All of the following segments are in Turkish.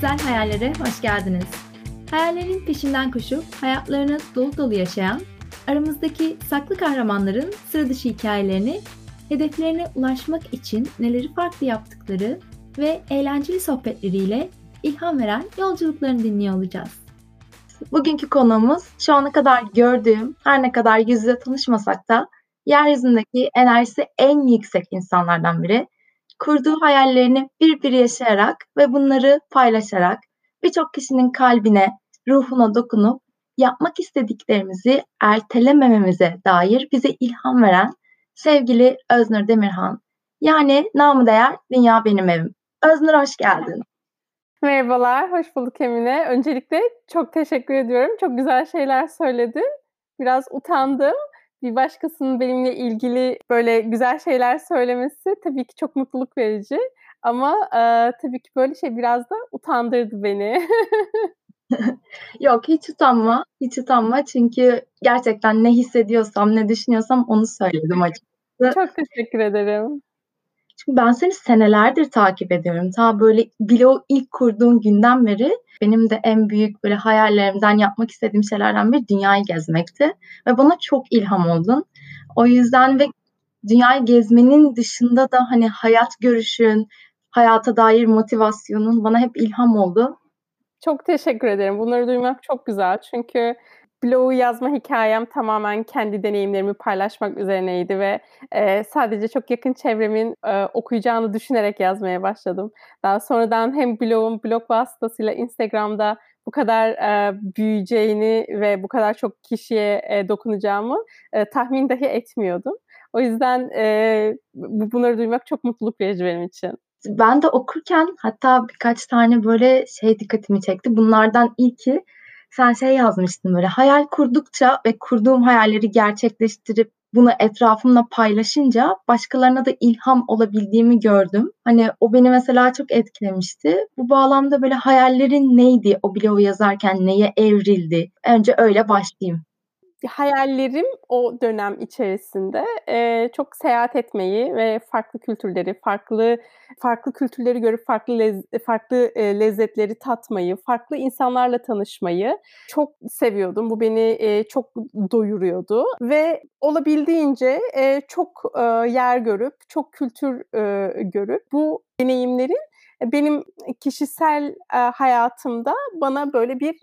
Güzel Hayallere hoş geldiniz. Hayallerin peşinden koşup hayatlarını dolu dolu yaşayan, aramızdaki saklı kahramanların sıra dışı hikayelerini, hedeflerine ulaşmak için neleri farklı yaptıkları ve eğlenceli sohbetleriyle ilham veren yolculuklarını dinliyor olacağız. Bugünkü konuğumuz şu ana kadar gördüğüm, her ne kadar yüz yüze tanışmasak da yeryüzündeki enerjisi en yüksek insanlardan biri. Kurduğu hayallerini bir bir yaşayarak ve bunları paylaşarak birçok kişinin kalbine, ruhuna dokunup yapmak istediklerimizi ertelemememize dair bize ilham veren sevgili Öznur Demirhan. Yani namı değer Dünya Benim Evim. Öznur hoş geldin. Merhabalar, hoş bulduk Emine. Öncelikle çok teşekkür ediyorum. Çok güzel şeyler söyledin. Biraz utandım. Bir başkasının benimle ilgili böyle güzel şeyler söylemesi tabii ki çok mutluluk verici. Ama e, tabii ki böyle şey biraz da utandırdı beni. Yok hiç utanma, hiç utanma çünkü gerçekten ne hissediyorsam, ne düşünüyorsam onu söyledim açıkçası. Çok teşekkür ederim. Çünkü ben seni senelerdir takip ediyorum. Ta böyle blog ilk kurduğun günden beri benim de en büyük böyle hayallerimden yapmak istediğim şeylerden biri dünyayı gezmekti. Ve bana çok ilham oldun. O yüzden ve dünyayı gezmenin dışında da hani hayat görüşün, hayata dair motivasyonun bana hep ilham oldu. Çok teşekkür ederim. Bunları duymak çok güzel. Çünkü blogu yazma hikayem tamamen kendi deneyimlerimi paylaşmak üzerineydi ve e, sadece çok yakın çevremin e, okuyacağını düşünerek yazmaya başladım. Daha sonradan hem blogum blog vasıtasıyla Instagram'da bu kadar e, büyüyeceğini ve bu kadar çok kişiye e, dokunacağımı e, tahmin dahi etmiyordum. O yüzden e, bunları duymak çok mutluluk verici benim için. Ben de okurken hatta birkaç tane böyle şey dikkatimi çekti. Bunlardan ilki sen şey yazmıştın böyle hayal kurdukça ve kurduğum hayalleri gerçekleştirip bunu etrafımla paylaşınca başkalarına da ilham olabildiğimi gördüm. Hani o beni mesela çok etkilemişti. Bu bağlamda böyle hayallerin neydi o blogu yazarken neye evrildi? Önce öyle başlayayım hayallerim o dönem içerisinde e, çok seyahat etmeyi ve farklı kültürleri, farklı farklı kültürleri görüp farklı lez, farklı e, lezzetleri tatmayı, farklı insanlarla tanışmayı çok seviyordum. Bu beni e, çok doyuruyordu ve olabildiğince e, çok e, yer görüp, çok kültür e, görüp bu deneyimlerin benim kişisel e, hayatımda bana böyle bir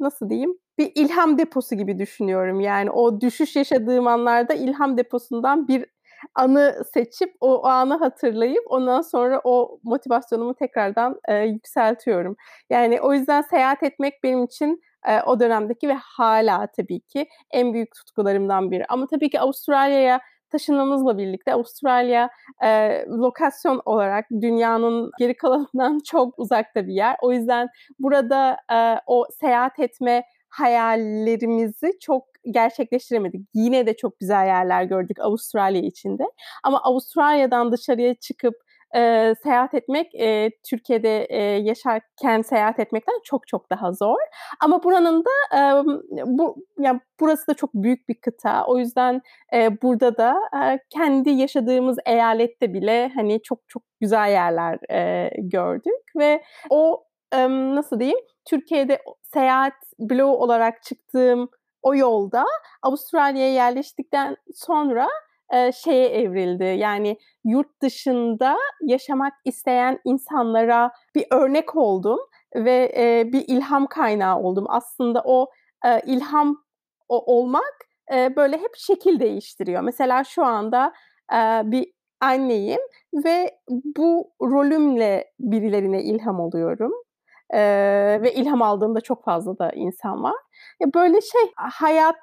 nasıl diyeyim bir ilham deposu gibi düşünüyorum. Yani o düşüş yaşadığım anlarda ilham deposundan bir anı seçip o, o anı hatırlayıp ondan sonra o motivasyonumu tekrardan e, yükseltiyorum. Yani o yüzden seyahat etmek benim için e, o dönemdeki ve hala tabii ki en büyük tutkularımdan biri. Ama tabii ki Avustralya'ya taşınmamızla birlikte Avustralya e, lokasyon olarak dünyanın geri kalanından çok uzakta bir yer. O yüzden burada e, o seyahat etme hayallerimizi çok gerçekleştiremedik. Yine de çok güzel yerler gördük Avustralya içinde. Ama Avustralya'dan dışarıya çıkıp e, seyahat etmek e, Türkiye'de e, yaşarken seyahat etmekten çok çok daha zor. Ama buranın da e, bu yani burası da çok büyük bir kıta. O yüzden e, burada da e, kendi yaşadığımız eyalette bile hani çok çok güzel yerler e, gördük ve o e, nasıl diyeyim Türkiye'de seyahat bloğu olarak çıktığım o yolda Avustralya'ya yerleştikten sonra şeye evrildi. Yani yurt dışında yaşamak isteyen insanlara bir örnek oldum ve bir ilham kaynağı oldum. Aslında o ilham olmak böyle hep şekil değiştiriyor. Mesela şu anda bir anneyim ve bu rolümle birilerine ilham oluyorum. Ee, ve ilham aldığım da çok fazla da insan var. Ya böyle şey hayat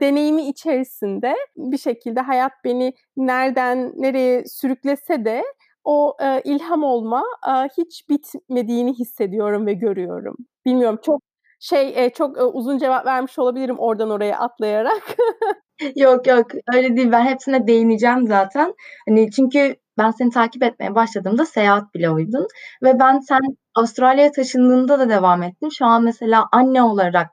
deneyimi içerisinde bir şekilde hayat beni nereden nereye sürüklese de o e, ilham olma e, hiç bitmediğini hissediyorum ve görüyorum. Bilmiyorum çok şey e, çok e, uzun cevap vermiş olabilirim oradan oraya atlayarak. yok yok öyle değil ben hepsine değineceğim zaten. Hani çünkü ben seni takip etmeye başladığımda seyahat bloguydun ve ben sen Avustralya'ya taşındığında da devam ettin. Şu an mesela anne olarak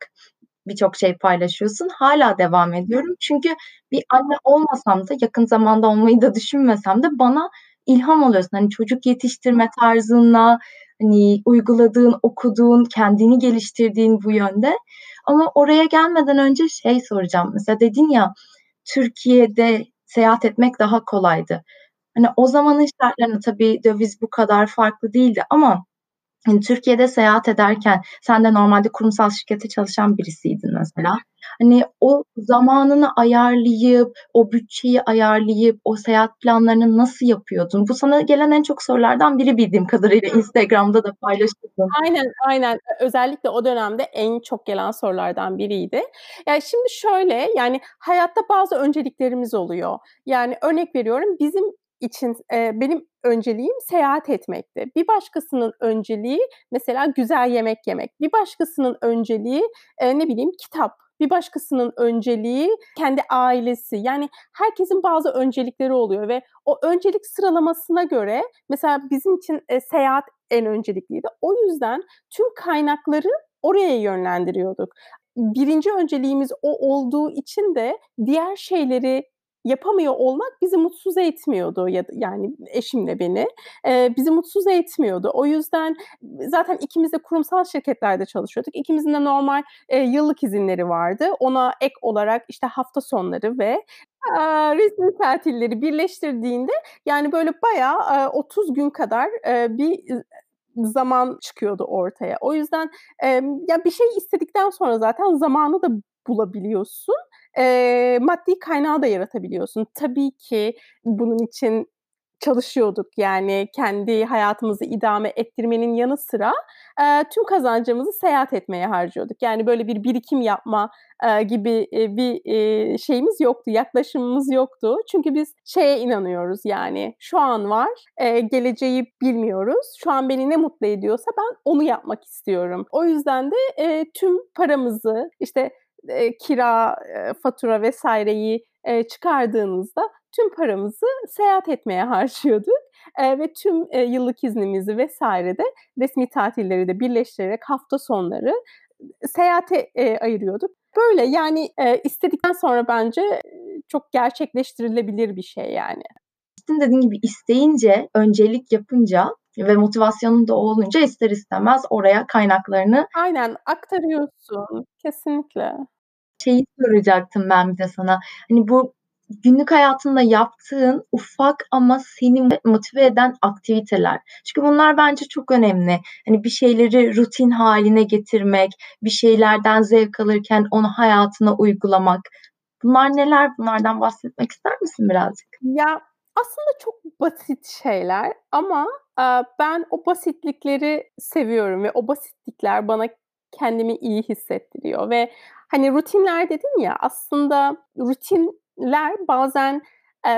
birçok şey paylaşıyorsun. Hala devam ediyorum. Çünkü bir anne olmasam da yakın zamanda olmayı da düşünmesem de bana ilham oluyorsun. Hani çocuk yetiştirme tarzınla, hani uyguladığın, okuduğun, kendini geliştirdiğin bu yönde. Ama oraya gelmeden önce şey soracağım. Mesela dedin ya Türkiye'de seyahat etmek daha kolaydı. Hani o zamanın şartlarında tabii döviz bu kadar farklı değildi ama Hani Türkiye'de seyahat ederken sen de normalde kurumsal şirkete çalışan birisiydin mesela. Hani o zamanını ayarlayıp, o bütçeyi ayarlayıp, o seyahat planlarını nasıl yapıyordun? Bu sana gelen en çok sorulardan biri bildiğim kadarıyla Instagram'da da paylaşıyordun. Aynen, aynen. Özellikle o dönemde en çok gelen sorulardan biriydi. Yani şimdi şöyle, yani hayatta bazı önceliklerimiz oluyor. Yani örnek veriyorum, bizim için e, benim önceliğim seyahat etmekti. Bir başkasının önceliği mesela güzel yemek yemek. Bir başkasının önceliği e, ne bileyim kitap. Bir başkasının önceliği kendi ailesi. Yani herkesin bazı öncelikleri oluyor ve o öncelik sıralamasına göre mesela bizim için e, seyahat en öncelikliydi. O yüzden tüm kaynakları oraya yönlendiriyorduk. Birinci önceliğimiz o olduğu için de diğer şeyleri yapamıyor olmak bizi mutsuz etmiyordu ya yani eşimle beni e, bizi mutsuz etmiyordu. O yüzden zaten ikimiz de kurumsal şirketlerde çalışıyorduk. İkimizin de normal e, yıllık izinleri vardı. Ona ek olarak işte hafta sonları ve e, resmi tatilleri birleştirdiğinde yani böyle bayağı e, 30 gün kadar e, bir zaman çıkıyordu ortaya. O yüzden e, ya bir şey istedikten sonra zaten zamanı da bulabiliyorsun e, maddi kaynağı da yaratabiliyorsun. Tabii ki bunun için çalışıyorduk yani kendi hayatımızı idame ettirmenin yanı sıra e, tüm kazancımızı seyahat etmeye harcıyorduk. Yani böyle bir birikim yapma e, gibi e, bir e, şeyimiz yoktu, yaklaşımımız yoktu. Çünkü biz şeye inanıyoruz yani şu an var, e, geleceği bilmiyoruz. Şu an beni ne mutlu ediyorsa ben onu yapmak istiyorum. O yüzden de e, tüm paramızı işte e, kira, e, fatura vesaireyi e, çıkardığımızda tüm paramızı seyahat etmeye harcıyorduk e, ve tüm e, yıllık iznimizi vesaire de resmi tatilleri de birleştirerek hafta sonları seyahate e, ayırıyorduk. Böyle yani e, istedikten sonra bence çok gerçekleştirilebilir bir şey yani. Sizin dediğin gibi isteyince, öncelik yapınca ve motivasyonun da olunca ister istemez oraya kaynaklarını Aynen aktarıyorsun kesinlikle. Şeyi soracaktım ben bir de sana. Hani bu günlük hayatında yaptığın ufak ama seni motive eden aktiviteler. Çünkü bunlar bence çok önemli. Hani bir şeyleri rutin haline getirmek, bir şeylerden zevk alırken onu hayatına uygulamak. Bunlar neler? Bunlardan bahsetmek ister misin birazcık? Ya aslında çok basit şeyler ama ben o basitlikleri seviyorum ve o basitlikler bana kendimi iyi hissettiriyor ve hani rutinler dedin ya aslında rutinler bazen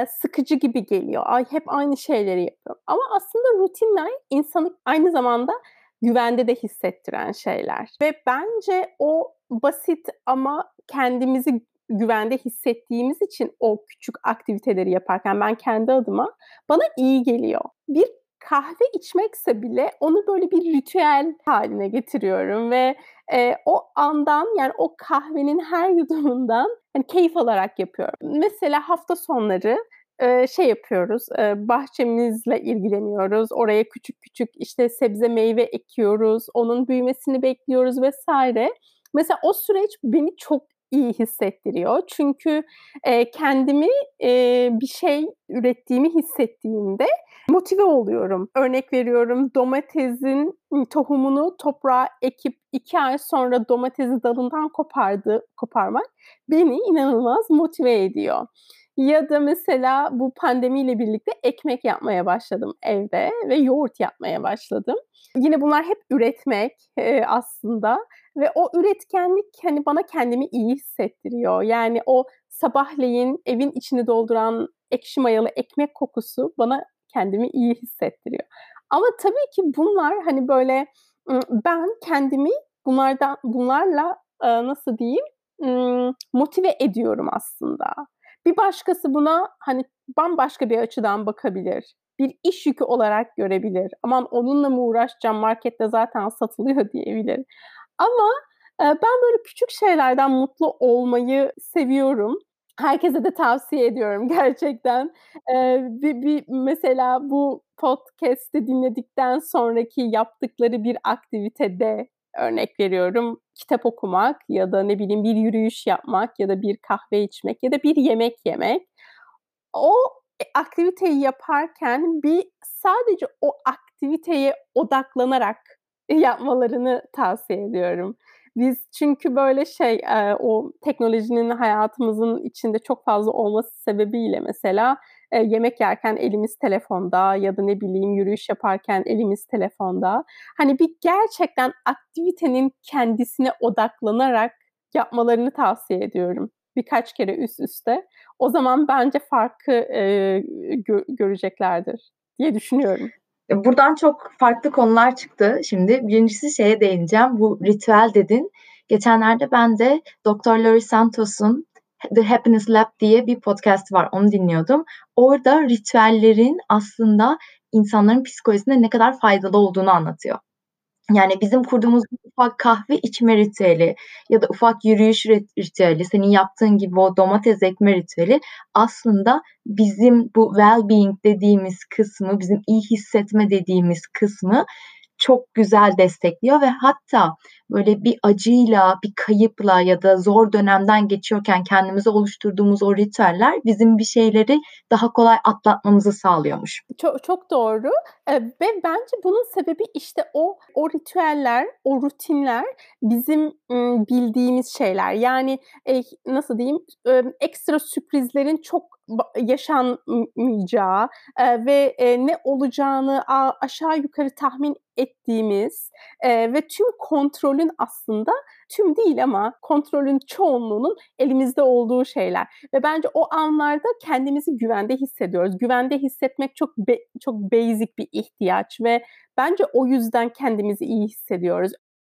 sıkıcı gibi geliyor. Ay hep aynı şeyleri yapıyorum. Ama aslında rutinler insanı aynı zamanda güvende de hissettiren şeyler. Ve bence o basit ama kendimizi güvende hissettiğimiz için o küçük aktiviteleri yaparken ben kendi adıma bana iyi geliyor. Bir kahve içmekse bile onu böyle bir ritüel haline getiriyorum ve e, o andan yani o kahvenin her yudumundan hani keyif alarak yapıyorum. Mesela hafta sonları e, şey yapıyoruz, e, bahçemizle ilgileniyoruz. Oraya küçük küçük işte sebze meyve ekiyoruz, onun büyümesini bekliyoruz vesaire. Mesela o süreç beni çok iyi hissettiriyor. Çünkü e, kendimi e, bir şey ürettiğimi hissettiğimde motive oluyorum. Örnek veriyorum domatesin tohumunu toprağa ekip iki ay sonra domatesi dalından kopardı, koparmak beni inanılmaz motive ediyor. Ya da mesela bu pandemiyle birlikte ekmek yapmaya başladım evde ve yoğurt yapmaya başladım. Yine bunlar hep üretmek e, aslında ve o üretkenlik hani bana kendimi iyi hissettiriyor. Yani o sabahleyin evin içini dolduran ekşi mayalı ekmek kokusu bana kendimi iyi hissettiriyor. Ama tabii ki bunlar hani böyle ben kendimi bunlardan bunlarla nasıl diyeyim motive ediyorum aslında. Bir başkası buna hani bambaşka bir açıdan bakabilir. Bir iş yükü olarak görebilir. Aman onunla mı uğraşacağım markette zaten satılıyor diyebilir. Ama ben böyle küçük şeylerden mutlu olmayı seviyorum. Herkese de tavsiye ediyorum gerçekten. Eee, bir bir mesela bu podcast'i dinledikten sonraki yaptıkları bir aktivitede, örnek veriyorum, kitap okumak ya da ne bileyim bir yürüyüş yapmak ya da bir kahve içmek ya da bir yemek yemek. O aktiviteyi yaparken bir sadece o aktiviteye odaklanarak yapmalarını tavsiye ediyorum. Biz çünkü böyle şey o teknolojinin hayatımızın içinde çok fazla olması sebebiyle mesela yemek yerken elimiz telefonda ya da ne bileyim yürüyüş yaparken elimiz telefonda. Hani bir gerçekten aktivitenin kendisine odaklanarak yapmalarını tavsiye ediyorum. Birkaç kere üst üste. O zaman bence farkı e, gö- göreceklerdir diye düşünüyorum. E, buradan çok farklı konular çıktı. Şimdi birincisi şeye değineceğim. Bu ritüel dedin. Geçenlerde ben de Dr. Laurie Santos'un The Happiness Lab diye bir podcast var. Onu dinliyordum. Orada ritüellerin aslında insanların psikolojisinde ne kadar faydalı olduğunu anlatıyor. Yani bizim kurduğumuz ufak kahve içme ritüeli ya da ufak yürüyüş ritüeli, senin yaptığın gibi o domates ekme ritüeli aslında bizim bu well-being dediğimiz kısmı, bizim iyi hissetme dediğimiz kısmı çok güzel destekliyor ve hatta böyle bir acıyla, bir kayıpla ya da zor dönemden geçiyorken kendimize oluşturduğumuz o ritüeller bizim bir şeyleri daha kolay atlatmamızı sağlıyormuş. Çok çok doğru. Ve bence bunun sebebi işte o o ritüeller, o rutinler bizim bildiğimiz şeyler. Yani e, nasıl diyeyim? Ekstra sürprizlerin çok yaşanmayacağı ve ne olacağını aşağı yukarı tahmin ettiğimiz ve tüm kontrolün aslında tüm değil ama kontrolün çoğunluğunun elimizde olduğu şeyler ve bence o anlarda kendimizi güvende hissediyoruz. Güvende hissetmek çok be, çok basic bir ihtiyaç ve bence o yüzden kendimizi iyi hissediyoruz.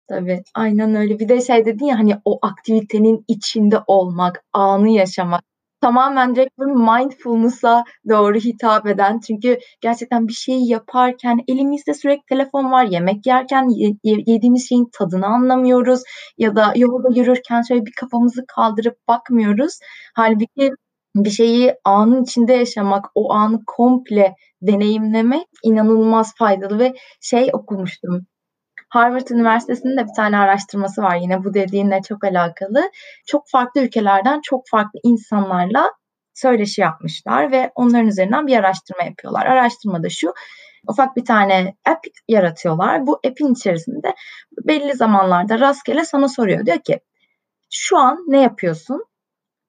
Tabii aynen öyle. Bir de şey dedin ya hani o aktivitenin içinde olmak, anı yaşamak tamamen direkt böyle mindfulness'a doğru hitap eden çünkü gerçekten bir şeyi yaparken elimizde sürekli telefon var. Yemek yerken ye- yediğimiz şeyin tadını anlamıyoruz ya da yolda yürürken şöyle bir kafamızı kaldırıp bakmıyoruz. Halbuki bir şeyi anın içinde yaşamak, o anı komple deneyimlemek inanılmaz faydalı ve şey okumuştum. Harvard Üniversitesi'nin de bir tane araştırması var yine bu dediğinle çok alakalı. Çok farklı ülkelerden çok farklı insanlarla söyleşi yapmışlar ve onların üzerinden bir araştırma yapıyorlar. Araştırmada şu, ufak bir tane app yaratıyorlar. Bu app'in içerisinde belli zamanlarda rastgele sana soruyor. Diyor ki şu an ne yapıyorsun?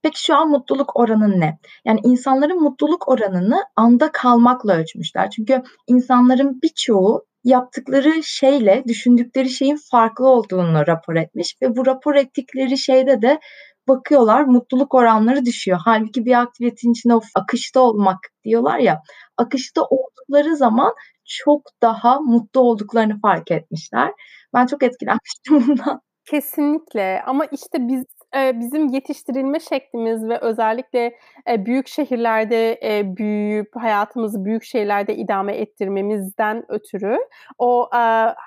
Peki şu an mutluluk oranın ne? Yani insanların mutluluk oranını anda kalmakla ölçmüşler. Çünkü insanların birçoğu yaptıkları şeyle düşündükleri şeyin farklı olduğunu rapor etmiş ve bu rapor ettikleri şeyde de bakıyorlar mutluluk oranları düşüyor. Halbuki bir aktivitenin içinde o akışta olmak diyorlar ya akışta oldukları zaman çok daha mutlu olduklarını fark etmişler. Ben çok etkilenmiştim bundan. Kesinlikle ama işte biz Eee, bizim yetiştirilme şeklimiz ve özellikle, eee, büyük şehirlerde, eee, büyüyüp hayatımızı büyük şehirlerde idame ettirmemizden ötürü o, eee,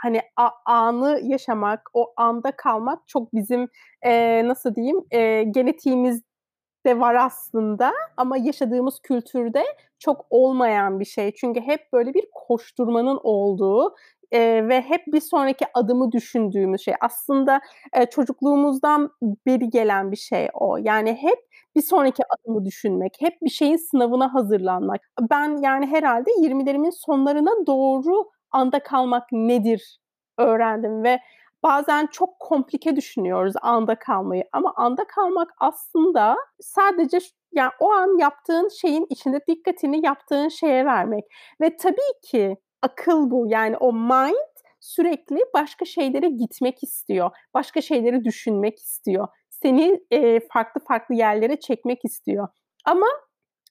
hani, a anı yaşamak, o anda kalmak çok bizim, eee, nasıl diyeyim, eee, genetiğimizde var aslında ama yaşadığımız kültürde çok olmayan bir şey. Çünkü hep böyle bir koşturmanın olduğu, eee, ve hep bir sonraki adımı düşündüğümüz şey. Aslında, eee, çocukluğumuzdan beri gelen bir şey o. Yani hep bir sonraki adımı düşünmek, hep bir şeyin sınavına hazırlanmak. Ben, yani, herhâlde 20'lerimin sonlarına doğru anda kalmak nedir öğrendim ve bazen çok komplike düşünüyoruz anda kalmayı ama anda kalmak aslında sadece yani, o an yaptığın şeyin içinde dikkatini yaptığın şeye vermek ve tabii ki akıl bu. Yani o mind sürekli başka şeylere gitmek istiyor. Başka şeyleri düşünmek istiyor. Seni, eee, farklı farklı yerlere çekmek istiyor. Ama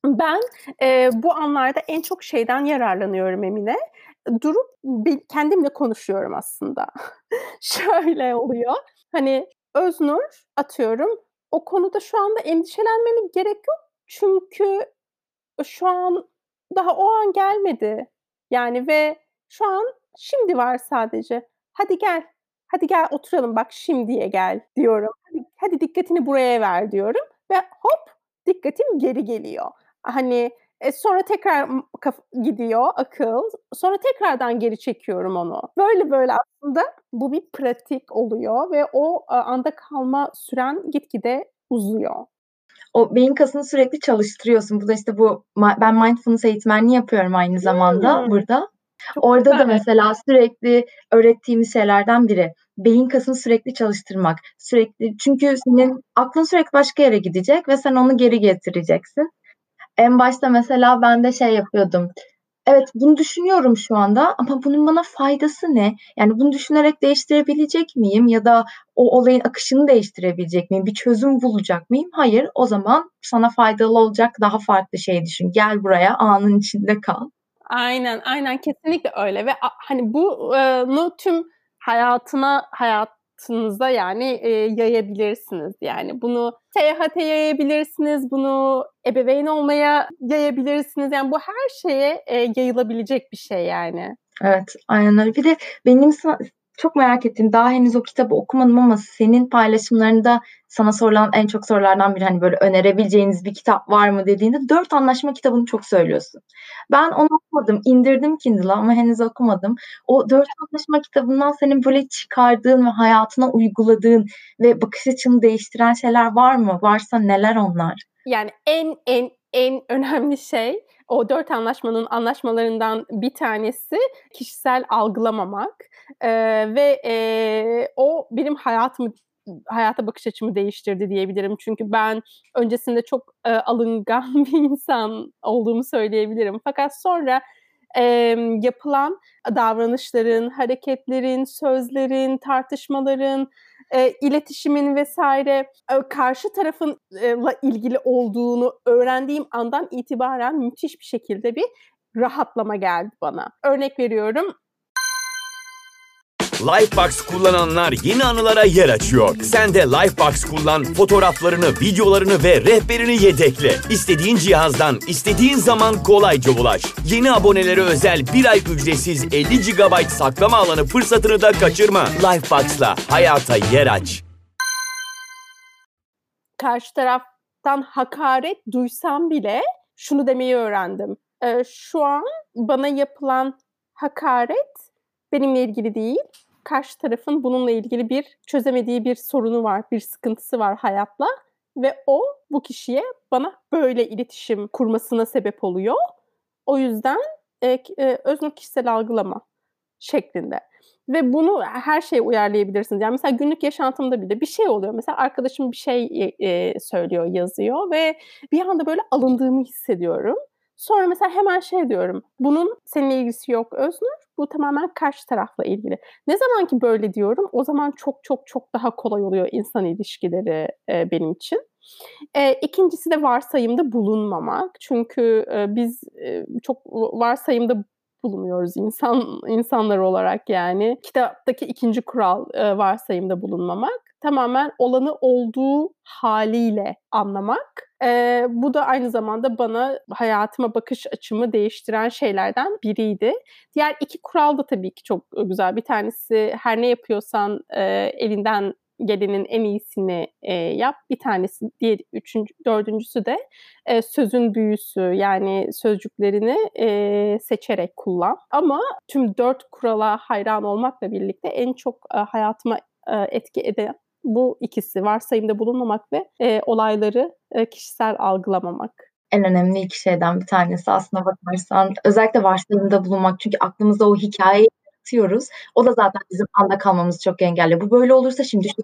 Ben e, bu anlarda en çok şeyden yararlanıyorum Emine. Durup kendimle konuşuyorum aslında. Şöyle oluyor. Hani Öznur atıyorum o konuda şu anda endişelenmene gerek yok. Çünkü şu an daha o an gelmedi. Yani ve şu an şimdi var sadece. Hadi gel. Hadi gel oturalım bak şimdiye gel diyorum. Hadi, hadi dikkatini buraya ver diyorum ve hop dikkatim geri geliyor. Hani e, sonra tekrar gidiyor akıl. Sonra tekrardan geri çekiyorum onu. Böyle böyle aslında bu bir pratik oluyor ve o anda kalma süren gitgide uzuyor o beyin kasını sürekli çalıştırıyorsun. Bu da işte bu ben mindfulness eğitmenliği yapıyorum aynı zamanda hmm. burada. Çok Orada güzel. da mesela sürekli öğrettiğimiz şeylerden biri beyin kasını sürekli çalıştırmak. Sürekli çünkü senin aklın sürekli başka yere gidecek ve sen onu geri getireceksin. En başta mesela ben de şey yapıyordum. Evet bunu düşünüyorum şu anda ama bunun bana faydası ne? Yani bunu düşünerek değiştirebilecek miyim ya da o olayın akışını değiştirebilecek miyim? Bir çözüm bulacak mıyım? Hayır. O zaman sana faydalı olacak daha farklı şey düşün. Gel buraya anın içinde kal. Aynen, aynen kesinlikle öyle ve hani bu e, tüm hayatına hayat hayatınıza yani e, yayabilirsiniz. Yani bunu seyahate yayabilirsiniz, bunu ebeveyn olmaya yayabilirsiniz. Yani bu her şeye e, yayılabilecek bir şey yani. Evet, aynen öyle. Bir de benim çok merak ettim. Daha henüz o kitabı okumadım ama senin paylaşımlarında sana sorulan en çok sorulardan biri hani böyle önerebileceğiniz bir kitap var mı dediğinde dört anlaşma kitabını çok söylüyorsun. Ben onu okumadım. indirdim Kindle'a ama henüz okumadım. O dört anlaşma kitabından senin böyle çıkardığın ve hayatına uyguladığın ve bakış açını değiştiren şeyler var mı? Varsa neler onlar? Yani en en en önemli şey o dört anlaşmanın anlaşmalarından bir tanesi kişisel algılamamak ee, ve e, o benim hayatımı hayata bakış açımı değiştirdi diyebilirim. Çünkü ben öncesinde çok e, alıngan bir insan olduğumu söyleyebilirim. Fakat sonra e, yapılan davranışların, hareketlerin, sözlerin, tartışmaların, e, iletişimin vesaire e, karşı tarafınla ilgili olduğunu öğrendiğim andan itibaren müthiş bir şekilde bir rahatlama geldi bana. Örnek veriyorum Lifebox kullananlar yeni anılara yer açıyor. Sen de Lifebox kullan, fotoğraflarını, videolarını ve rehberini yedekle. İstediğin cihazdan, istediğin zaman kolayca ulaş. Yeni abonelere özel bir ay ücretsiz 50 GB saklama alanı fırsatını da kaçırma. Lifebox'la hayata yer aç. Karşı taraftan hakaret duysam bile şunu demeyi öğrendim. Ee, şu an bana yapılan hakaret benimle ilgili değil karşı tarafın bununla ilgili bir çözemediği bir sorunu var, bir sıkıntısı var hayatla ve o bu kişiye bana böyle iletişim kurmasına sebep oluyor. O yüzden e, e, öznur kişisel algılama şeklinde. Ve bunu her şeye uyarlayabilirsiniz. Yani mesela günlük yaşantımda bile bir şey oluyor. Mesela arkadaşım bir şey e, söylüyor, yazıyor ve bir anda böyle alındığımı hissediyorum. Sonra mesela hemen şey diyorum. Bunun seninle ilgisi yok Öznur. Bu tamamen karşı tarafla ilgili. Ne zaman ki böyle diyorum o zaman çok çok çok daha kolay oluyor insan ilişkileri e, benim için. E, ikincisi de varsayımda bulunmamak. Çünkü e, biz e, çok varsayımda bulunuyoruz insan insanlar olarak yani. Kitaptaki ikinci kural e, varsayımda bulunmamak. Tamamen olanı olduğu haliyle anlamak e, bu da aynı zamanda bana hayatıma bakış açımı değiştiren şeylerden biriydi. Diğer iki kural da tabii ki çok güzel. Bir tanesi her ne yapıyorsan e, elinden gelenin en iyisini e, yap. Bir tanesi, diğer üçüncü, dördüncüsü de e, sözün büyüsü yani sözcüklerini e, seçerek kullan. Ama tüm dört kurala hayran olmakla birlikte en çok e, hayatıma e, etki eden bu ikisi varsayımda bulunmamak ve e, olayları e, kişisel algılamamak. En önemli iki şeyden bir tanesi aslında bakarsan özellikle varsayımda bulunmak çünkü aklımızda o hikayeyi yaratıyoruz. O da zaten bizim anda kalmamızı çok engelliyor. Bu böyle olursa şimdi şu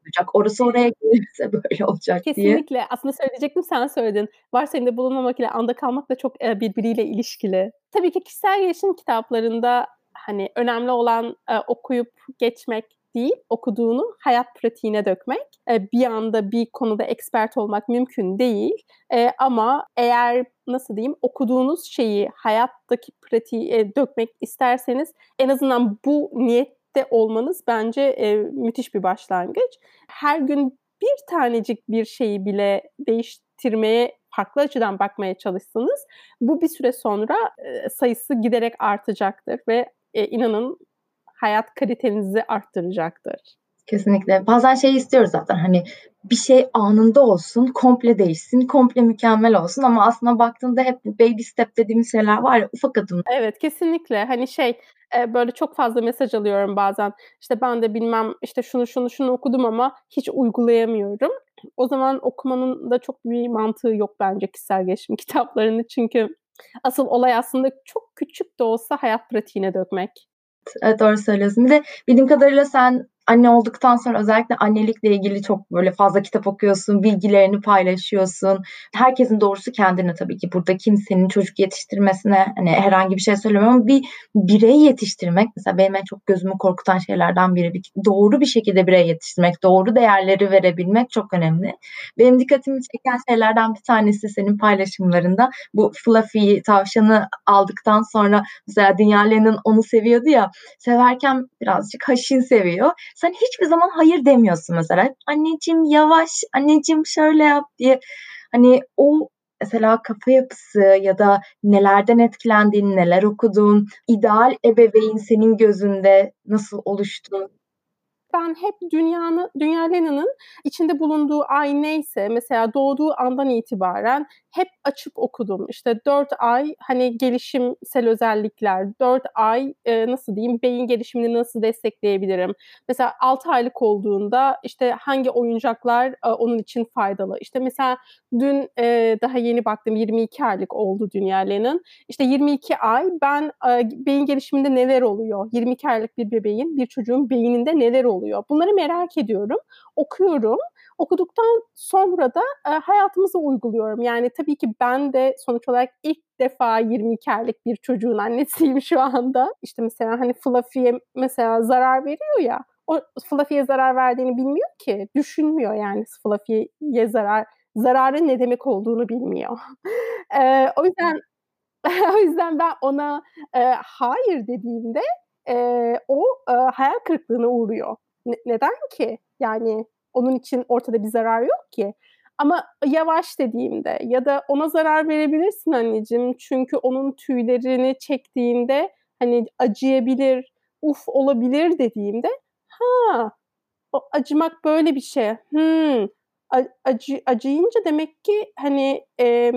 olacak. Orası oraya gelirse böyle olacak Kesinlikle. diye. Kesinlikle. Aslında söyleyecektim sen söyledin. Varsayımda bulunmamak ile anda kalmak da çok e, birbiriyle ilişkili. Tabii ki kişisel gelişim kitaplarında hani önemli olan e, okuyup geçmek değil, okuduğunu hayat pratiğine dökmek. E, bir anda bir konuda expert olmak mümkün değil. E, ama eğer nasıl diyeyim okuduğunuz şeyi hayattaki pratiğe dökmek isterseniz en azından bu niyette olmanız bence e, müthiş bir başlangıç. Her gün bir tanecik bir şeyi bile değiştirmeye farklı açıdan bakmaya çalışsanız bu bir süre sonra e, sayısı giderek artacaktır ve e, inanın hayat kalitenizi arttıracaktır. Kesinlikle. Bazen şey istiyoruz zaten hani bir şey anında olsun, komple değişsin, komple mükemmel olsun ama aslında baktığında hep baby step dediğimiz şeyler var ya ufak adım. Evet kesinlikle. Hani şey böyle çok fazla mesaj alıyorum bazen. İşte ben de bilmem işte şunu şunu şunu okudum ama hiç uygulayamıyorum. O zaman okumanın da çok bir mantığı yok bence kişisel gelişim kitaplarını. Çünkü asıl olay aslında çok küçük de olsa hayat pratiğine dökmek. Evet doğru söylüyorsun. Bir de bildiğim kadarıyla sen anne olduktan sonra özellikle annelikle ilgili çok böyle fazla kitap okuyorsun, bilgilerini paylaşıyorsun. Herkesin doğrusu kendine tabii ki. Burada kimsenin çocuk yetiştirmesine hani herhangi bir şey söylemiyorum ama bir birey yetiştirmek mesela benim en çok gözümü korkutan şeylerden biri. Bir, doğru bir şekilde birey yetiştirmek, doğru değerleri verebilmek çok önemli. Benim dikkatimi çeken şeylerden bir tanesi senin paylaşımlarında bu Fluffy tavşanı aldıktan sonra mesela Dünya onu seviyordu ya severken birazcık haşin seviyor sen hiçbir zaman hayır demiyorsun mesela. Anneciğim yavaş, anneciğim şöyle yap diye. Hani o mesela kafa yapısı ya da nelerden etkilendiğin, neler okudun, ideal ebeveyn senin gözünde nasıl oluştu? ben hep dünyanın, Dünya Lennon'ın içinde bulunduğu ay neyse mesela doğduğu andan itibaren hep açıp okudum. İşte dört ay hani gelişimsel özellikler, dört ay e, nasıl diyeyim beyin gelişimini nasıl destekleyebilirim? Mesela altı aylık olduğunda işte hangi oyuncaklar e, onun için faydalı? İşte mesela dün e, daha yeni baktım 22 aylık oldu Dünya. İşte 22 ay ben e, beyin gelişiminde neler oluyor? 22 aylık bir bebeğin, bir çocuğun beyninde neler oluyor? Bunları merak ediyorum, okuyorum. Okuduktan sonra da e, hayatımıza uyguluyorum. Yani tabii ki ben de sonuç olarak ilk defa 22 aylık bir çocuğun annesiyim şu anda. İşte mesela hani Fluffy'ye mesela zarar veriyor ya. O Fluffy'ye zarar verdiğini bilmiyor ki. Düşünmüyor yani Fluffy'ye zarar zararın ne demek olduğunu bilmiyor. e, o yüzden o yüzden ben ona e, hayır dediğimde e, o e, hayal kırıklığına uğruyor. Ne, neden ki? Yani onun için ortada bir zarar yok ki. Ama yavaş dediğimde ya da ona zarar verebilirsin anneciğim çünkü onun tüylerini çektiğinde hani acıyabilir, uf olabilir dediğimde ha o acımak böyle bir şey. Hmm, acı, acıyınca demek ki hani e,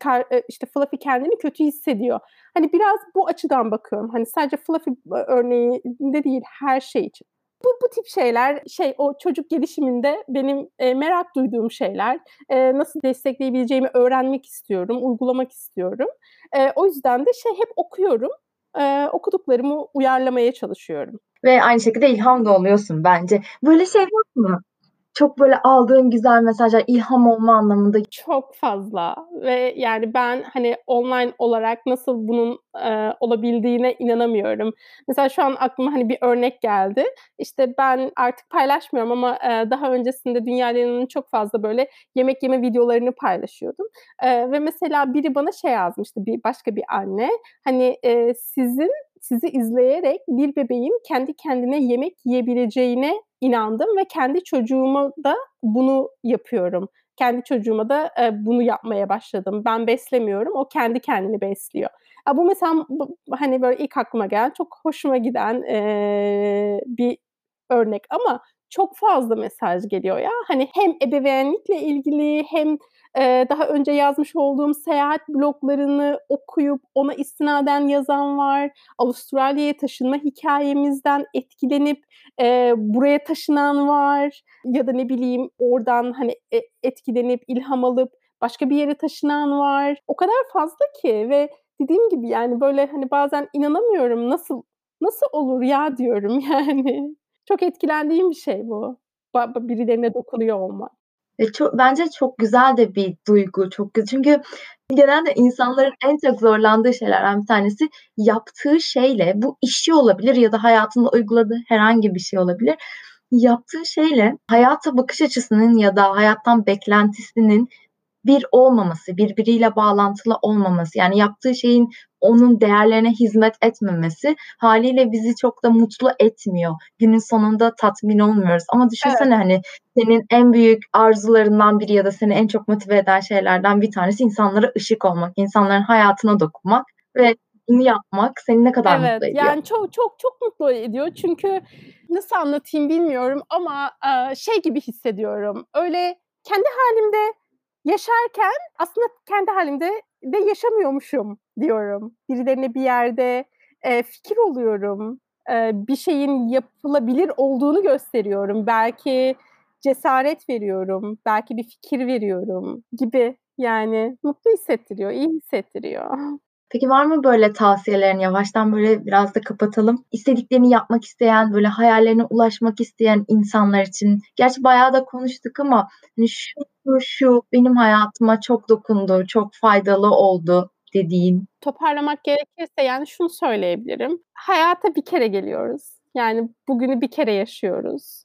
kar, işte Fluffy kendini kötü hissediyor. Hani biraz bu açıdan bakıyorum. Hani sadece Fluffy örneğinde değil her şey için. Bu, bu tip şeyler şey o çocuk gelişiminde benim e, merak duyduğum şeyler. E, nasıl destekleyebileceğimi öğrenmek istiyorum, uygulamak istiyorum. E, o yüzden de şey hep okuyorum. E, okuduklarımı uyarlamaya çalışıyorum. Ve aynı şekilde ilham da oluyorsun bence. Böyle şey var mı? Çok böyle aldığın güzel mesajlar ilham olma anlamında. Çok fazla ve yani ben hani online olarak nasıl bunun e, olabildiğine inanamıyorum. Mesela şu an aklıma hani bir örnek geldi. İşte ben artık paylaşmıyorum ama e, daha öncesinde dünyanın çok fazla böyle yemek yeme videolarını paylaşıyordum. E, ve mesela biri bana şey yazmıştı bir başka bir anne. Hani e, sizin sizi izleyerek bir bebeğin kendi kendine yemek yiyebileceğine inandım ve kendi çocuğuma da bunu yapıyorum. Kendi çocuğuma da e, bunu yapmaya başladım. Ben beslemiyorum, o kendi kendini besliyor. Ya bu mesela bu, hani böyle ilk aklıma gelen çok hoşuma giden e, bir örnek ama çok fazla mesaj geliyor ya. Hani hem ebeveynlikle ilgili hem daha önce yazmış olduğum seyahat bloglarını okuyup ona istinaden yazan var. Avustralya'ya taşınma hikayemizden etkilenip e, buraya taşınan var. Ya da ne bileyim oradan hani e, etkilenip ilham alıp başka bir yere taşınan var. O kadar fazla ki ve dediğim gibi yani böyle hani bazen inanamıyorum nasıl nasıl olur ya diyorum yani. Çok etkilendiğim bir şey bu. Birilerine dokunuyor olmak. Ve çok bence çok güzel de bir duygu. Çok güzel. Çünkü genelde insanların en çok zorlandığı şeylerden bir tanesi yaptığı şeyle bu işi olabilir ya da hayatında uyguladığı herhangi bir şey olabilir. Yaptığı şeyle hayata bakış açısının ya da hayattan beklentisinin bir olmaması, birbiriyle bağlantılı olmaması, yani yaptığı şeyin onun değerlerine hizmet etmemesi haliyle bizi çok da mutlu etmiyor. Günün sonunda tatmin olmuyoruz. Ama düşünsene evet. hani senin en büyük arzularından biri ya da seni en çok motive eden şeylerden bir tanesi insanlara ışık olmak, insanların hayatına dokunmak ve bunu yapmak seni ne kadar evet, mutlu ediyor? Yani çok çok çok mutlu ediyor. Çünkü nasıl anlatayım bilmiyorum ama şey gibi hissediyorum. Öyle kendi halimde yaşarken aslında kendi halimde de yaşamıyormuşum diyorum. Birilerine bir yerde e, fikir oluyorum. E, bir şeyin yapılabilir olduğunu gösteriyorum. Belki cesaret veriyorum. Belki bir fikir veriyorum gibi. Yani mutlu hissettiriyor, iyi hissettiriyor. Peki var mı böyle tavsiyelerin? Yavaştan böyle biraz da kapatalım. İstediklerini yapmak isteyen, böyle hayallerine ulaşmak isteyen insanlar için. Gerçi bayağı da konuştuk ama hani şu şu benim hayatıma çok dokundu, çok faydalı oldu dediğin. Toparlamak gerekirse yani şunu söyleyebilirim. Hayata bir kere geliyoruz. Yani bugünü bir kere yaşıyoruz.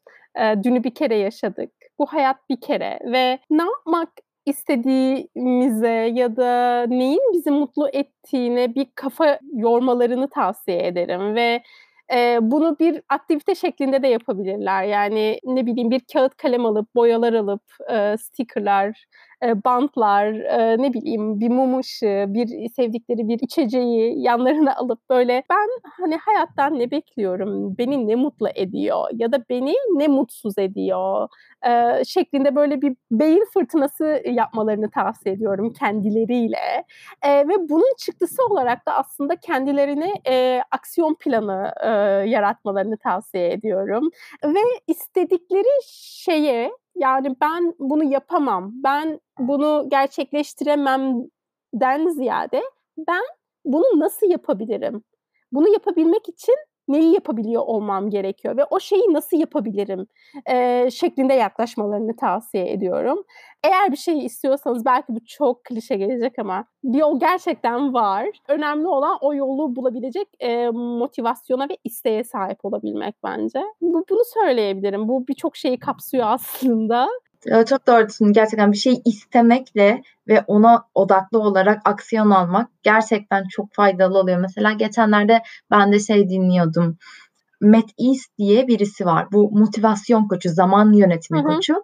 dünü bir kere yaşadık. Bu hayat bir kere ve ne yapmak istediğimize ya da neyin bizi mutlu ettiğine bir kafa yormalarını tavsiye ederim ve e, bunu bir aktivite şeklinde de yapabilirler. Yani ne bileyim bir kağıt kalem alıp, boyalar alıp, e, stickerlar, bantlar, ne bileyim bir mum ışığı, bir sevdikleri bir içeceği yanlarına alıp böyle ben hani hayattan ne bekliyorum, beni ne mutlu ediyor ya da beni ne mutsuz ediyor şeklinde böyle bir beyin fırtınası yapmalarını tavsiye ediyorum kendileriyle. Ve bunun çıktısı olarak da aslında kendilerine aksiyon planı yaratmalarını tavsiye ediyorum. Ve istedikleri şeye yani ben bunu yapamam, ben bunu gerçekleştirememden ziyade ben bunu nasıl yapabilirim? Bunu yapabilmek için neyi yapabiliyor olmam gerekiyor ve o şeyi nasıl yapabilirim e, şeklinde yaklaşmalarını tavsiye ediyorum. Eğer bir şey istiyorsanız belki bu çok klişe gelecek ama bir yol gerçekten var. Önemli olan o yolu bulabilecek e, motivasyona ve isteğe sahip olabilmek bence. Bu, bunu söyleyebilirim. Bu birçok şeyi kapsıyor aslında. Çok doğrusun. Gerçekten bir şey istemekle ve ona odaklı olarak aksiyon almak gerçekten çok faydalı oluyor. Mesela geçenlerde ben de şey dinliyordum. Matt East diye birisi var. Bu motivasyon koçu, zaman yönetimi hı hı. koçu.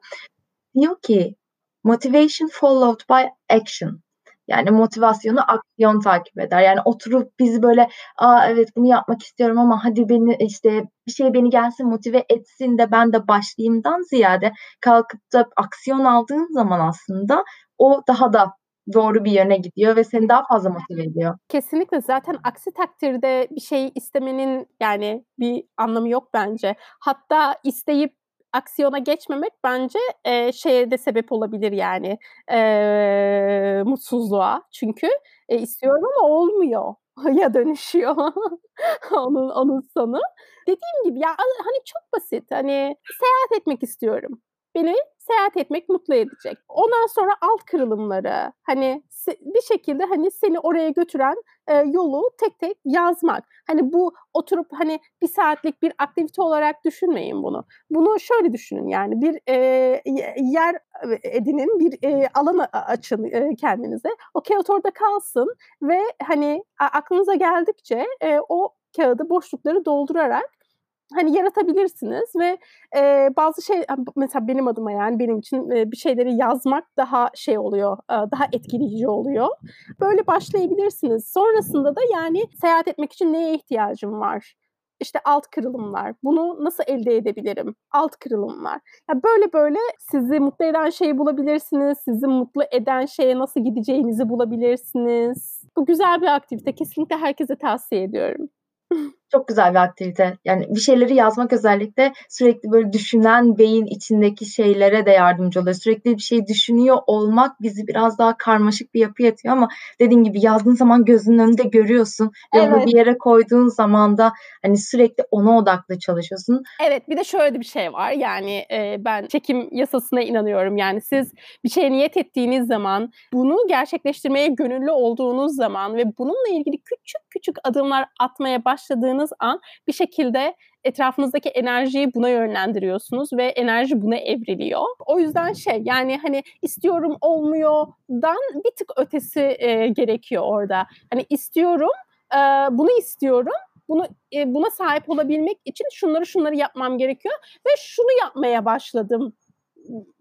Diyor ki motivation followed by action. Yani motivasyonu aksiyon takip eder. Yani oturup biz böyle aa evet bunu yapmak istiyorum ama hadi beni işte bir şey beni gelsin motive etsin de ben de başlayayımdan ziyade kalkıp da aksiyon aldığın zaman aslında o daha da doğru bir yöne gidiyor ve seni daha fazla motive ediyor. Kesinlikle zaten aksi takdirde bir şey istemenin yani bir anlamı yok bence. Hatta isteyip aksiyona geçmemek bence e, şeye de sebep olabilir yani e, mutsuzluğa. Çünkü e, istiyorum ama olmuyor ya dönüşüyor onun onun sonu. Dediğim gibi ya hani çok basit. Hani seyahat etmek istiyorum. Beni seyahat etmek mutlu edecek. Ondan sonra alt kırılımları hani bir şekilde hani seni oraya götüren e, yolu tek tek yazmak. Hani bu oturup hani bir saatlik bir aktivite olarak düşünmeyin bunu. Bunu şöyle düşünün yani bir e, yer edinin, bir e, alan açın e, kendinize. O kağıt orada kalsın ve hani aklınıza geldikçe e, o kağıdı boşlukları doldurarak hani yaratabilirsiniz ve e, bazı şey mesela benim adıma yani benim için e, bir şeyleri yazmak daha şey oluyor, e, daha etkileyici oluyor. Böyle başlayabilirsiniz. Sonrasında da yani seyahat etmek için neye ihtiyacım var? İşte alt kırılımlar. Bunu nasıl elde edebilirim? Alt kırılımlar. Ya böyle böyle sizi mutlu eden şeyi bulabilirsiniz. Sizi mutlu eden şeye nasıl gideceğinizi bulabilirsiniz. Bu güzel bir aktivite. Kesinlikle herkese tavsiye ediyorum. Çok güzel bir aktivite. Yani bir şeyleri yazmak özellikle sürekli böyle düşünen beyin içindeki şeylere de yardımcı oluyor. Sürekli bir şey düşünüyor olmak bizi biraz daha karmaşık bir yapı yatıyor ama dediğin gibi yazdığın zaman gözünün önünde görüyorsun. Ve Evet. onu bir yere koyduğun zaman da hani sürekli ona odaklı çalışıyorsun. Evet bir de şöyle bir şey var yani e, ben çekim yasasına inanıyorum yani siz bir şeye niyet ettiğiniz zaman bunu gerçekleştirmeye gönüllü olduğunuz zaman ve bununla ilgili küçük küçük adımlar atmaya başladığınız an bir şekilde etrafınızdaki enerjiyi buna yönlendiriyorsunuz ve enerji buna evriliyor. O yüzden şey yani hani istiyorum olmuyordan bir tık ötesi e, gerekiyor orada. Hani istiyorum, e, bunu istiyorum bunu e, buna sahip olabilmek için şunları şunları yapmam gerekiyor ve şunu yapmaya başladım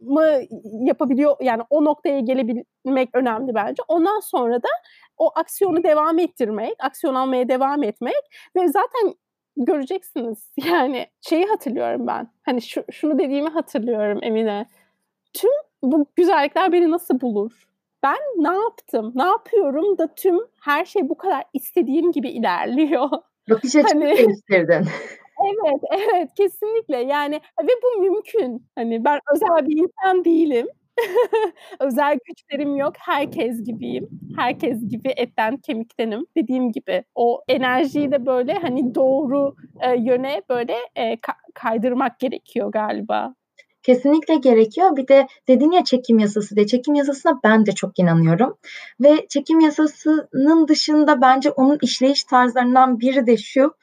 mı yapabiliyor yani o noktaya gelebilmek önemli bence. Ondan sonra da o aksiyonu devam ettirmek, aksiyon almaya devam etmek ve zaten göreceksiniz. Yani şeyi hatırlıyorum ben. Hani şu, şunu dediğimi hatırlıyorum Emine. Tüm bu güzellikler beni nasıl bulur? Ben ne yaptım? Ne yapıyorum da tüm her şey bu kadar istediğim gibi ilerliyor. Bakış açını Hani- değiştirdin. Evet, evet kesinlikle. Yani ve bu mümkün. Hani ben özel bir insan değilim. özel güçlerim yok. Herkes gibiyim. Herkes gibi etten kemiktenim. Dediğim gibi o enerjiyi de böyle hani doğru e, yöne böyle e, ka- kaydırmak gerekiyor galiba. Kesinlikle gerekiyor. Bir de dedin ya çekim yasası diye. Çekim yasasına ben de çok inanıyorum. Ve çekim yasasının dışında bence onun işleyiş tarzlarından biri de şu.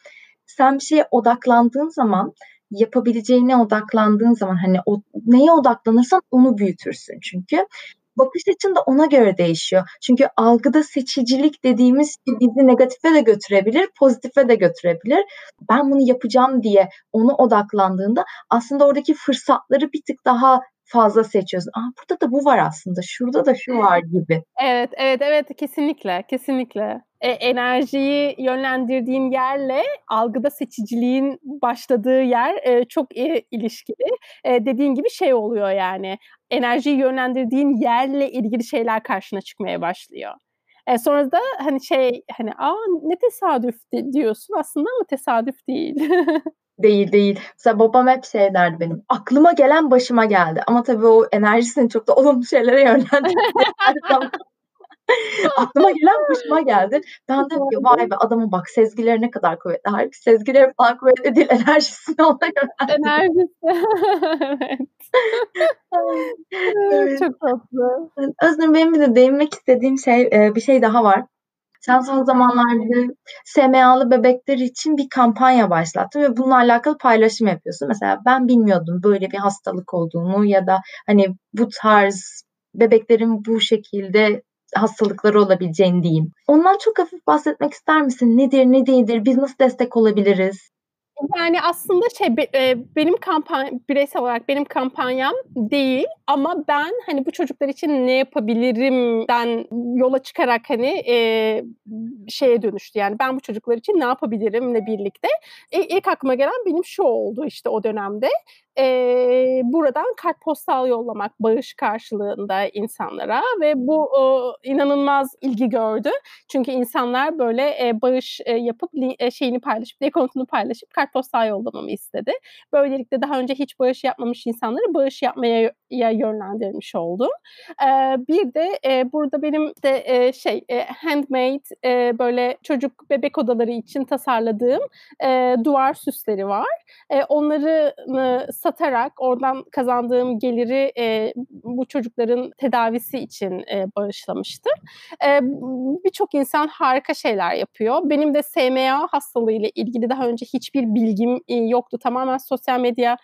Sen bir şeye odaklandığın zaman yapabileceğine odaklandığın zaman hani o, neye odaklanırsan onu büyütürsün çünkü. Bakış açın da ona göre değişiyor. Çünkü algıda seçicilik dediğimiz şey bizi negatife de götürebilir, pozitife de götürebilir. Ben bunu yapacağım diye onu odaklandığında aslında oradaki fırsatları bir tık daha fazla seçiyorsun. Aa, burada da bu var aslında, şurada da şu var gibi. Evet, evet, evet kesinlikle, kesinlikle. E, enerjiyi yönlendirdiğin yerle algıda seçiciliğin başladığı yer e, çok e, ilişkili. E, dediğin gibi şey oluyor yani. Enerjiyi yönlendirdiğin yerle ilgili şeyler karşına çıkmaya başlıyor. E, sonra da hani şey hani aa ne tesadüf di- diyorsun aslında ama tesadüf değil. Değil değil. Mesela babam hep şey derdi benim. Aklıma gelen başıma geldi. Ama tabii o enerjisini çok da olumlu şeylere yönlendirdi. Aklıma gelen başıma geldi. Ben ki vay be adamın bak sezgileri ne kadar kuvvetli. Halbuki sezgileri falan kuvvetli değil. Enerjisini ona yönlendirdi. Enerjisi. evet. Evet. Çok tatlı. Özgür benim de değinmek istediğim şey e, bir şey daha var. Sen son zamanlarda SMA'lı bebekler için bir kampanya başlattın ve bununla alakalı paylaşım yapıyorsun. Mesela ben bilmiyordum böyle bir hastalık olduğunu ya da hani bu tarz bebeklerin bu şekilde hastalıkları olabileceğini diyeyim. Ondan çok hafif bahsetmek ister misin? Nedir, ne değildir? Biz nasıl destek olabiliriz? Yani aslında şey e, benim kampanya bireysel olarak benim kampanyam değil ama ben hani bu çocuklar için ne yapabilirimden yola çıkarak hani e, şeye dönüştü. Yani ben bu çocuklar için ne yapabilirimle birlikte e, ilk aklıma gelen benim şu oldu işte o dönemde. E, buradan kartpostal yollamak bağış karşılığında insanlara ve bu o, inanılmaz ilgi gördü. Çünkü insanlar böyle e, bağış e, yapıp e, şeyini paylaşıp, dekontunu paylaşıp kartpostal yollamamı istedi. Böylelikle daha önce hiç bağış yapmamış insanları bağış yapmaya ya yönlendirmiş oldum. Bir de burada benim de şey handmade böyle çocuk bebek odaları için tasarladığım duvar süsleri var. Onları satarak oradan kazandığım geliri bu çocukların tedavisi için bağışlamıştım. Birçok insan harika şeyler yapıyor. Benim de SMA hastalığıyla ilgili daha önce hiçbir bilgim yoktu. Tamamen sosyal medya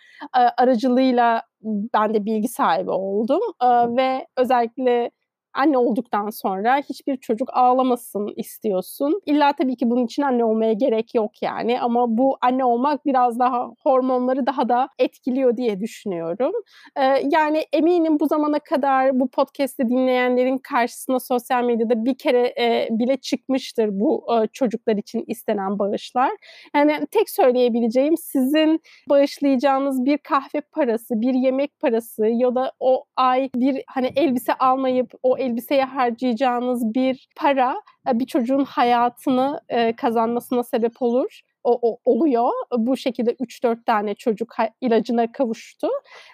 aracılığıyla ben de bilgi sahibi oldum E, ve özellikle anne olduktan sonra hiçbir çocuk ağlamasın istiyorsun. İlla tabii ki bunun için anne olmaya gerek yok yani ama bu anne olmak biraz daha hormonları daha da etkiliyor diye düşünüyorum. Ee, yani eminim bu zamana kadar bu podcast'i dinleyenlerin karşısına sosyal medyada bir kere e, bile çıkmıştır bu e, çocuklar için istenen bağışlar. Yani tek söyleyebileceğim sizin bağışlayacağınız bir kahve parası, bir yemek parası ya da o ay bir hani elbise almayıp o elbiseye harcayacağınız bir para bir çocuğun hayatını kazanmasına sebep olur o, o, oluyor. Bu şekilde 3-4 tane çocuk ilacına kavuştu.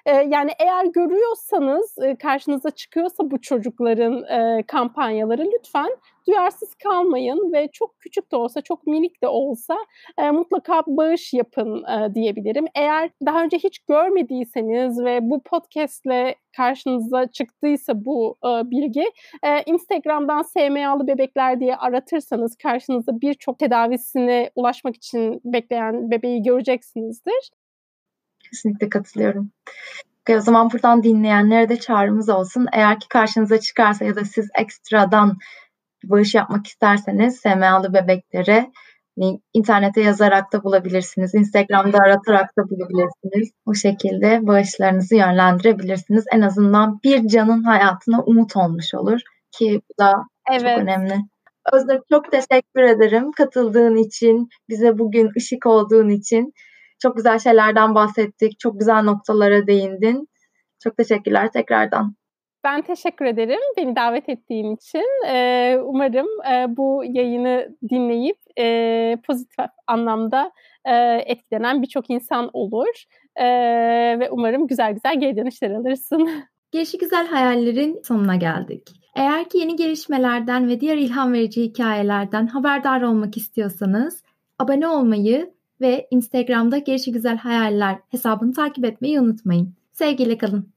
E, yani eğer görüyorsanız e, karşınıza çıkıyorsa bu çocukların e, kampanyaları lütfen duyarsız kalmayın ve çok küçük de olsa, çok minik de olsa e, mutlaka bağış yapın e, diyebilirim. Eğer daha önce hiç görmediyseniz ve bu podcastle karşınıza çıktıysa bu e, bilgi, e, Instagram'dan SMA'lı bebekler diye aratırsanız karşınıza birçok tedavisine ulaşmak için bekleyen bebeği göreceksinizdir. Kesinlikle katılıyorum. O zaman buradan dinleyenlere de çağrımız olsun. Eğer ki karşınıza çıkarsa ya da siz ekstradan bağış yapmak isterseniz SMA'lı bebeklere internete yazarak da bulabilirsiniz. Instagram'da aratarak da bulabilirsiniz. O şekilde bağışlarınızı yönlendirebilirsiniz. En azından bir canın hayatına umut olmuş olur ki bu da evet. çok önemli. Özlem çok teşekkür ederim katıldığın için, bize bugün ışık olduğun için. Çok güzel şeylerden bahsettik, çok güzel noktalara değindin. Çok teşekkürler tekrardan. Ben teşekkür ederim beni davet ettiğin için. Ee, umarım e, bu yayını dinleyip e, pozitif anlamda e, etkilenen birçok insan olur. E, ve umarım güzel güzel geri dönüşler alırsın. Gelişi güzel hayallerin sonuna geldik. Eğer ki yeni gelişmelerden ve diğer ilham verici hikayelerden haberdar olmak istiyorsanız abone olmayı ve Instagram'da Gelişi Güzel Hayaller hesabını takip etmeyi unutmayın. Sevgiyle kalın.